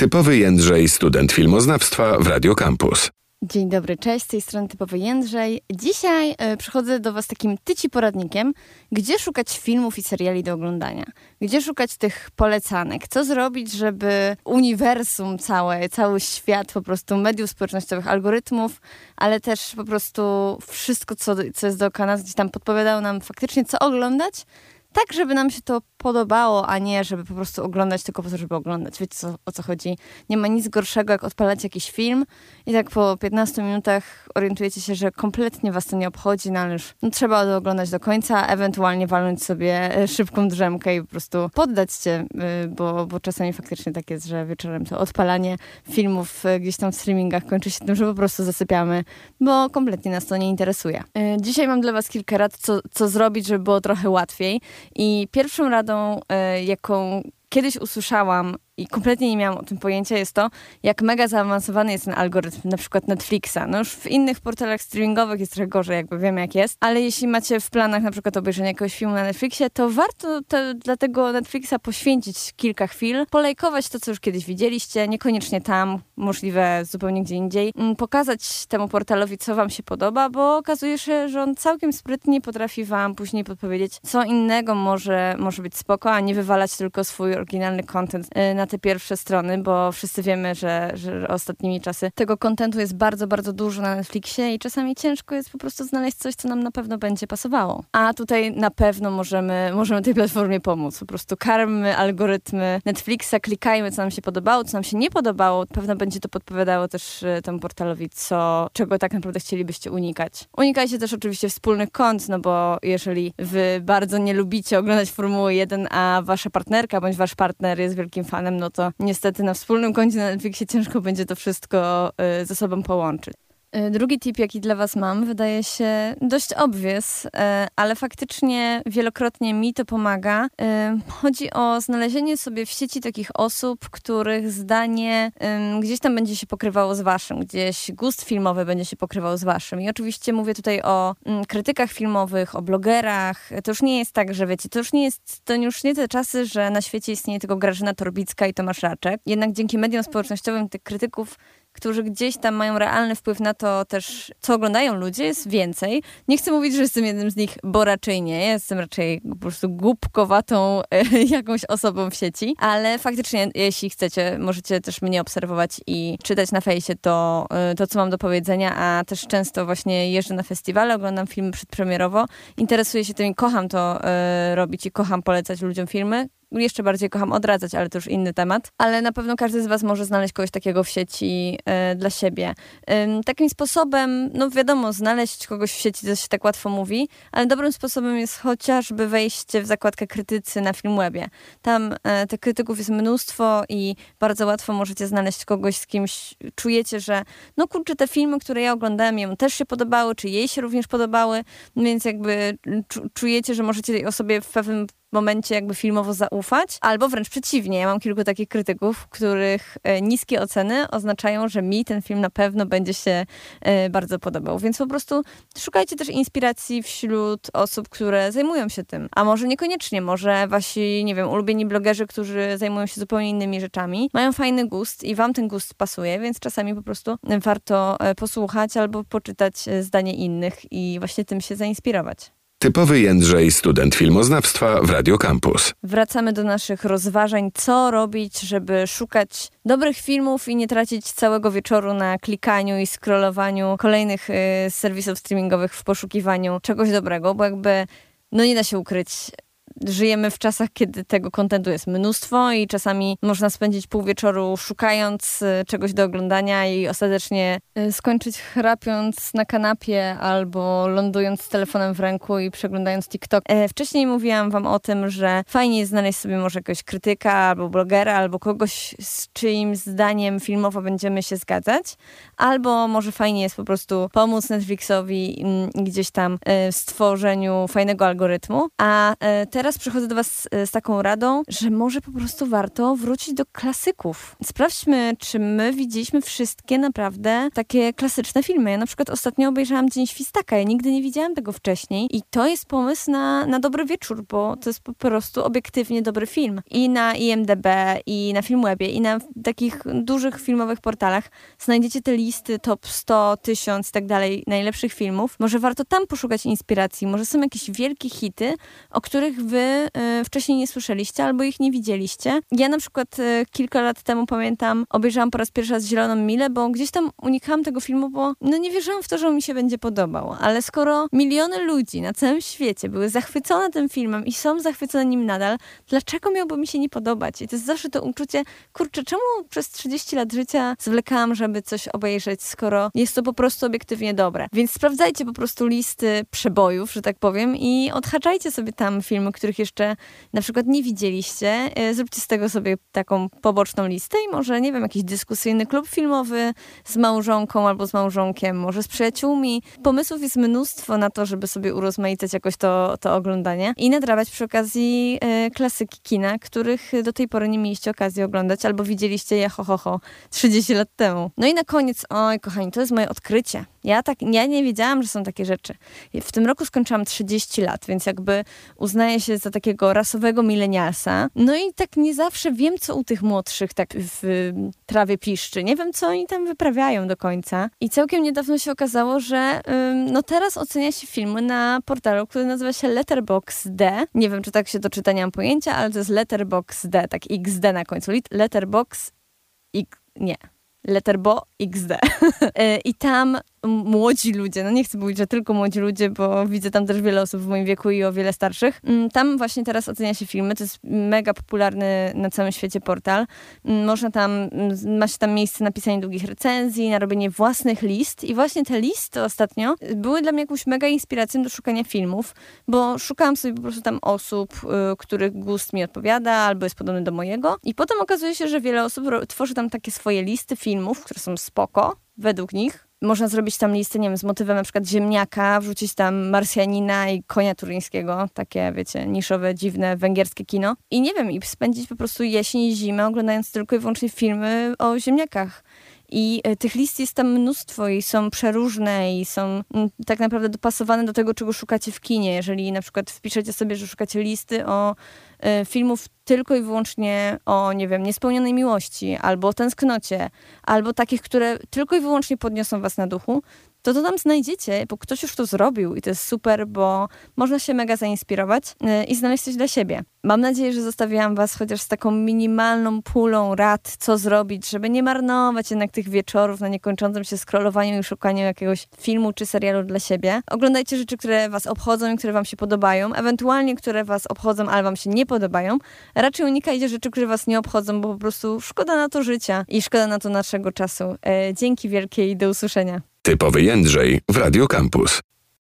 Typowy Jędrzej, student filmoznawstwa w Radio Campus. Dzień dobry, cześć, z tej strony Typowy Jędrzej. Dzisiaj y, przychodzę do Was takim tyci poradnikiem, gdzie szukać filmów i seriali do oglądania, gdzie szukać tych polecanek, co zrobić, żeby uniwersum całe, cały świat po prostu mediów społecznościowych, algorytmów, ale też po prostu wszystko, co, co jest dookoła nas, gdzieś tam podpowiadało nam faktycznie, co oglądać, tak, żeby nam się to podobało, a nie żeby po prostu oglądać tylko po to, żeby oglądać. Wiecie co, o co chodzi? Nie ma nic gorszego, jak odpalać jakiś film i tak po 15 minutach orientujecie się, że kompletnie was to nie obchodzi, no ale już no, trzeba to oglądać do końca, ewentualnie walnąć sobie e, szybką drzemkę i po prostu poddać się, y, bo, bo czasami faktycznie tak jest, że wieczorem to odpalanie filmów e, gdzieś tam w streamingach kończy się tym, że po prostu zasypiamy, bo kompletnie nas to nie interesuje. E, dzisiaj mam dla was kilka rad, co, co zrobić, żeby było trochę łatwiej i pierwszą radą, jaką kiedyś usłyszałam i kompletnie nie miałam o tym pojęcia, jest to, jak mega zaawansowany jest ten algorytm, na przykład Netflixa. No już w innych portalach streamingowych jest trochę gorzej, jakby wiemy jak jest, ale jeśli macie w planach na przykład obejrzenie jakiegoś filmu na Netflixie, to warto te, dla tego Netflixa poświęcić kilka chwil, polejkować to, co już kiedyś widzieliście, niekoniecznie tam, możliwe zupełnie gdzie indziej, mm, pokazać temu portalowi, co wam się podoba, bo okazuje się, że on całkiem sprytnie potrafi wam później podpowiedzieć, co innego może, może być spoko, a nie wywalać tylko swój oryginalny content y, na te pierwsze strony, bo wszyscy wiemy, że, że ostatnimi czasy tego kontentu jest bardzo, bardzo dużo na Netflixie i czasami ciężko jest po prostu znaleźć coś, co nam na pewno będzie pasowało. A tutaj na pewno możemy, możemy tej platformie pomóc. Po prostu karmy algorytmy Netflixa, klikajmy, co nam się podobało, co nam się nie podobało. Pewno będzie to podpowiadało też e, temu portalowi, co, czego tak naprawdę chcielibyście unikać. Unikajcie też oczywiście wspólnych kont, no bo jeżeli wy bardzo nie lubicie oglądać Formuły 1, a wasza partnerka bądź wasz partner jest wielkim fanem, no to niestety na wspólnym koncie na Netflixie ciężko będzie to wszystko y, ze sobą połączyć. Y, drugi tip, jaki dla Was mam, wydaje się dość obvious, y, ale faktycznie wielokrotnie mi to pomaga. Chodzi o znalezienie sobie w sieci takich osób, których zdanie gdzieś tam będzie się pokrywało z Waszym, gdzieś gust filmowy będzie się pokrywał z Waszym. I oczywiście mówię tutaj o mm, krytykach filmowych, o blogerach. To już nie jest tak, że wiecie, to już nie jest, to już nie te czasy, że na świecie istnieje tylko Grażyna Torbicka i Tomasz Raczek. Jednak dzięki mediom społecznościowym tych krytyków którzy gdzieś tam mają realny wpływ na to też, co oglądają ludzie, jest więcej. Nie chcę mówić, że jestem jednym z nich, bo raczej nie. Jestem raczej po prostu głupkowatą jakąś osobą w sieci, ale faktycznie, jeśli chcecie, możecie też mnie obserwować i czytać na fejsie to, e, to co mam do powiedzenia, a też często właśnie jeżdżę na festiwale, oglądam filmy przedpremierowo, interesuję się tym i kocham to e, robić i kocham polecać ludziom filmy, jeszcze bardziej kocham odradzać, ale to już inny temat. Ale na pewno każdy z Was może znaleźć kogoś takiego w sieci y, dla siebie. Y, takim sposobem, no wiadomo, znaleźć kogoś w sieci to się tak łatwo mówi, ale dobrym sposobem jest chociażby wejście w zakładkę krytycy na Filmwebie. Tam y, tych krytyków jest mnóstwo i bardzo łatwo możecie znaleźć kogoś, z kimś czujecie, że no kurczę, te filmy, które ja oglądałem, jemu też się podobały, czy jej się również podobały, więc jakby czujecie, że możecie tej osobie w pewnym momencie jakby filmowo zaufać, albo wręcz przeciwnie. Ja mam kilku takich krytyków, których e, niskie oceny oznaczają, że mi ten film na pewno będzie się e, bardzo podobał. Więc po prostu szukajcie też inspiracji wśród osób, które zajmują się tym. A może niekoniecznie, może wasi, nie wiem, ulubieni blogerzy, którzy zajmują się zupełnie innymi rzeczami, mają fajny gust i wam ten gust pasuje, więc czasami po prostu warto e, posłuchać albo poczytać zdanie innych i właśnie tym się zainspirować. Typowy Jędrzej, student filmoznawstwa w Radio Campus. Wracamy do naszych rozważań, co robić, żeby szukać dobrych filmów i nie tracić całego wieczoru na klikaniu i scrollowaniu kolejnych y, serwisów streamingowych w poszukiwaniu czegoś dobrego, bo jakby no nie da się ukryć żyjemy w czasach, kiedy tego kontentu jest mnóstwo i czasami można spędzić pół wieczoru szukając y, czegoś do oglądania i ostatecznie y, skończyć chrapiąc na kanapie albo lądując z telefonem w ręku i przeglądając TikTok. E, wcześniej mówiłam wam o tym, że fajnie jest znaleźć sobie może jakiegoś krytyka albo blogera, albo kogoś, z czyim zdaniem filmowo będziemy się zgadzać, albo może fajnie jest po prostu pomóc Netflixowi mm, gdzieś tam e, w stworzeniu fajnego algorytmu, a e, te teraz przychodzę do Was z taką radą, że może po prostu warto wrócić do klasyków. Sprawdźmy, czy my widzieliśmy wszystkie naprawdę takie klasyczne filmy. Ja na przykład ostatnio obejrzałam Dzień Świstaka. Ja nigdy nie widziałam tego wcześniej i to jest pomysł na, na dobry wieczór, bo to jest po prostu obiektywnie dobry film. I na IMDB, i na Filmwebie, i na takich dużych filmowych portalach znajdziecie te listy top 100, 1000 i tak dalej najlepszych filmów. Może warto tam poszukać inspiracji. Może są jakieś wielkie hity, o których wy y, wcześniej nie słyszeliście albo ich nie widzieliście. Ja na przykład y, kilka lat temu pamiętam, obejrzałam po raz pierwszy raz Zieloną Milę, bo gdzieś tam unikałam tego filmu, bo no nie wierzyłam w to, że on mi się będzie podobał. Ale skoro miliony ludzi na całym świecie były zachwycone tym filmem i są zachwycone nim nadal, dlaczego miałby mi się nie podobać? I to jest zawsze to uczucie, kurczę, czemu przez 30 lat życia zwlekałam, żeby coś obejrzeć, skoro jest to po prostu obiektywnie dobre. Więc sprawdzajcie po prostu listy przebojów, że tak powiem i odhaczajcie sobie tam filmy, których jeszcze na przykład nie widzieliście. E, zróbcie z tego sobie taką poboczną listę i może, nie wiem, jakiś dyskusyjny klub filmowy z małżonką albo z małżonkiem, może z przyjaciółmi. Pomysłów jest mnóstwo na to, żeby sobie urozmaicać jakoś to, to oglądanie i nadrabiać przy okazji e, klasyki kina, których do tej pory nie mieliście okazji oglądać albo widzieliście je ho, ho, ho 30 lat temu. No i na koniec, oj kochani, to jest moje odkrycie. Ja, tak, ja nie wiedziałam, że są takie rzeczy. W tym roku skończyłam 30 lat, więc jakby uznaję się za takiego rasowego milenialsa. No i tak nie zawsze wiem, co u tych młodszych tak w trawie piszczy. Nie wiem, co oni tam wyprawiają do końca. I całkiem niedawno się okazało, że no teraz ocenia się filmy na portalu, który nazywa się Letterboxd. Nie wiem, czy tak się to czyta, nie mam pojęcia, ale to jest Letterboxd, tak XD na końcu. Letterbox... X... Nie. Letterbo XD. E, I tam młodzi ludzie, no nie chcę mówić, że tylko młodzi ludzie, bo widzę tam też wiele osób w moim wieku i o wiele starszych. Mm, tam właśnie teraz ocenia się filmy, to jest mega popularny na całym świecie portal. Mm, można tam, mm, ma się tam miejsce na pisanie długich recenzji, na robienie własnych list i właśnie te listy ostatnio były dla mnie jakąś mega inspiracją do szukania filmów, bo szukałam sobie po prostu tam osób, y, których gust mi odpowiada albo jest podobny do mojego i potem okazuje się, że wiele osób tworzy tam takie swoje listy filmów, które są spoko, według nich, można zrobić tam listę, nie wiem, z motywem na przykład ziemniaka, wrzucić tam Marsjanina i konia turyńskiego, takie, wiecie, niszowe, dziwne, węgierskie kino. I nie wiem, i spędzić po prostu jesień i zimę oglądając tylko i wyłącznie filmy o ziemniakach. I e, tych list jest tam mnóstwo i są przeróżne i są mm, tak naprawdę dopasowane do tego, czego szukacie w kinie. Jeżeli na przykład wpiszecie sobie, że szukacie listy o y, filmów tylko i wyłącznie o, nie wiem, niespełnionej miłości, albo o tęsknocie, albo takich, które tylko i wyłącznie podniosą was na duchu, to to tam znajdziecie, bo ktoś już to zrobił i to jest super, bo można się mega zainspirować y, i znaleźć coś dla siebie. Mam nadzieję, że zostawiłam Was chociaż z taką minimalną pulą rad, co zrobić, żeby nie marnować jednak tych wieczorów na niekończącym się scrollowaniu i szukaniu jakiegoś filmu czy serialu dla siebie. Oglądajcie rzeczy, które Was obchodzą i które Wam się podobają, ewentualnie które Was obchodzą, ale Wam się nie podobają. Raczej unikajcie rzeczy, które Was nie obchodzą, bo po prostu szkoda na to życia i szkoda na to naszego czasu. E, dzięki wielkie i do usłyszenia. Typowy Jędrzej w Radio Campus.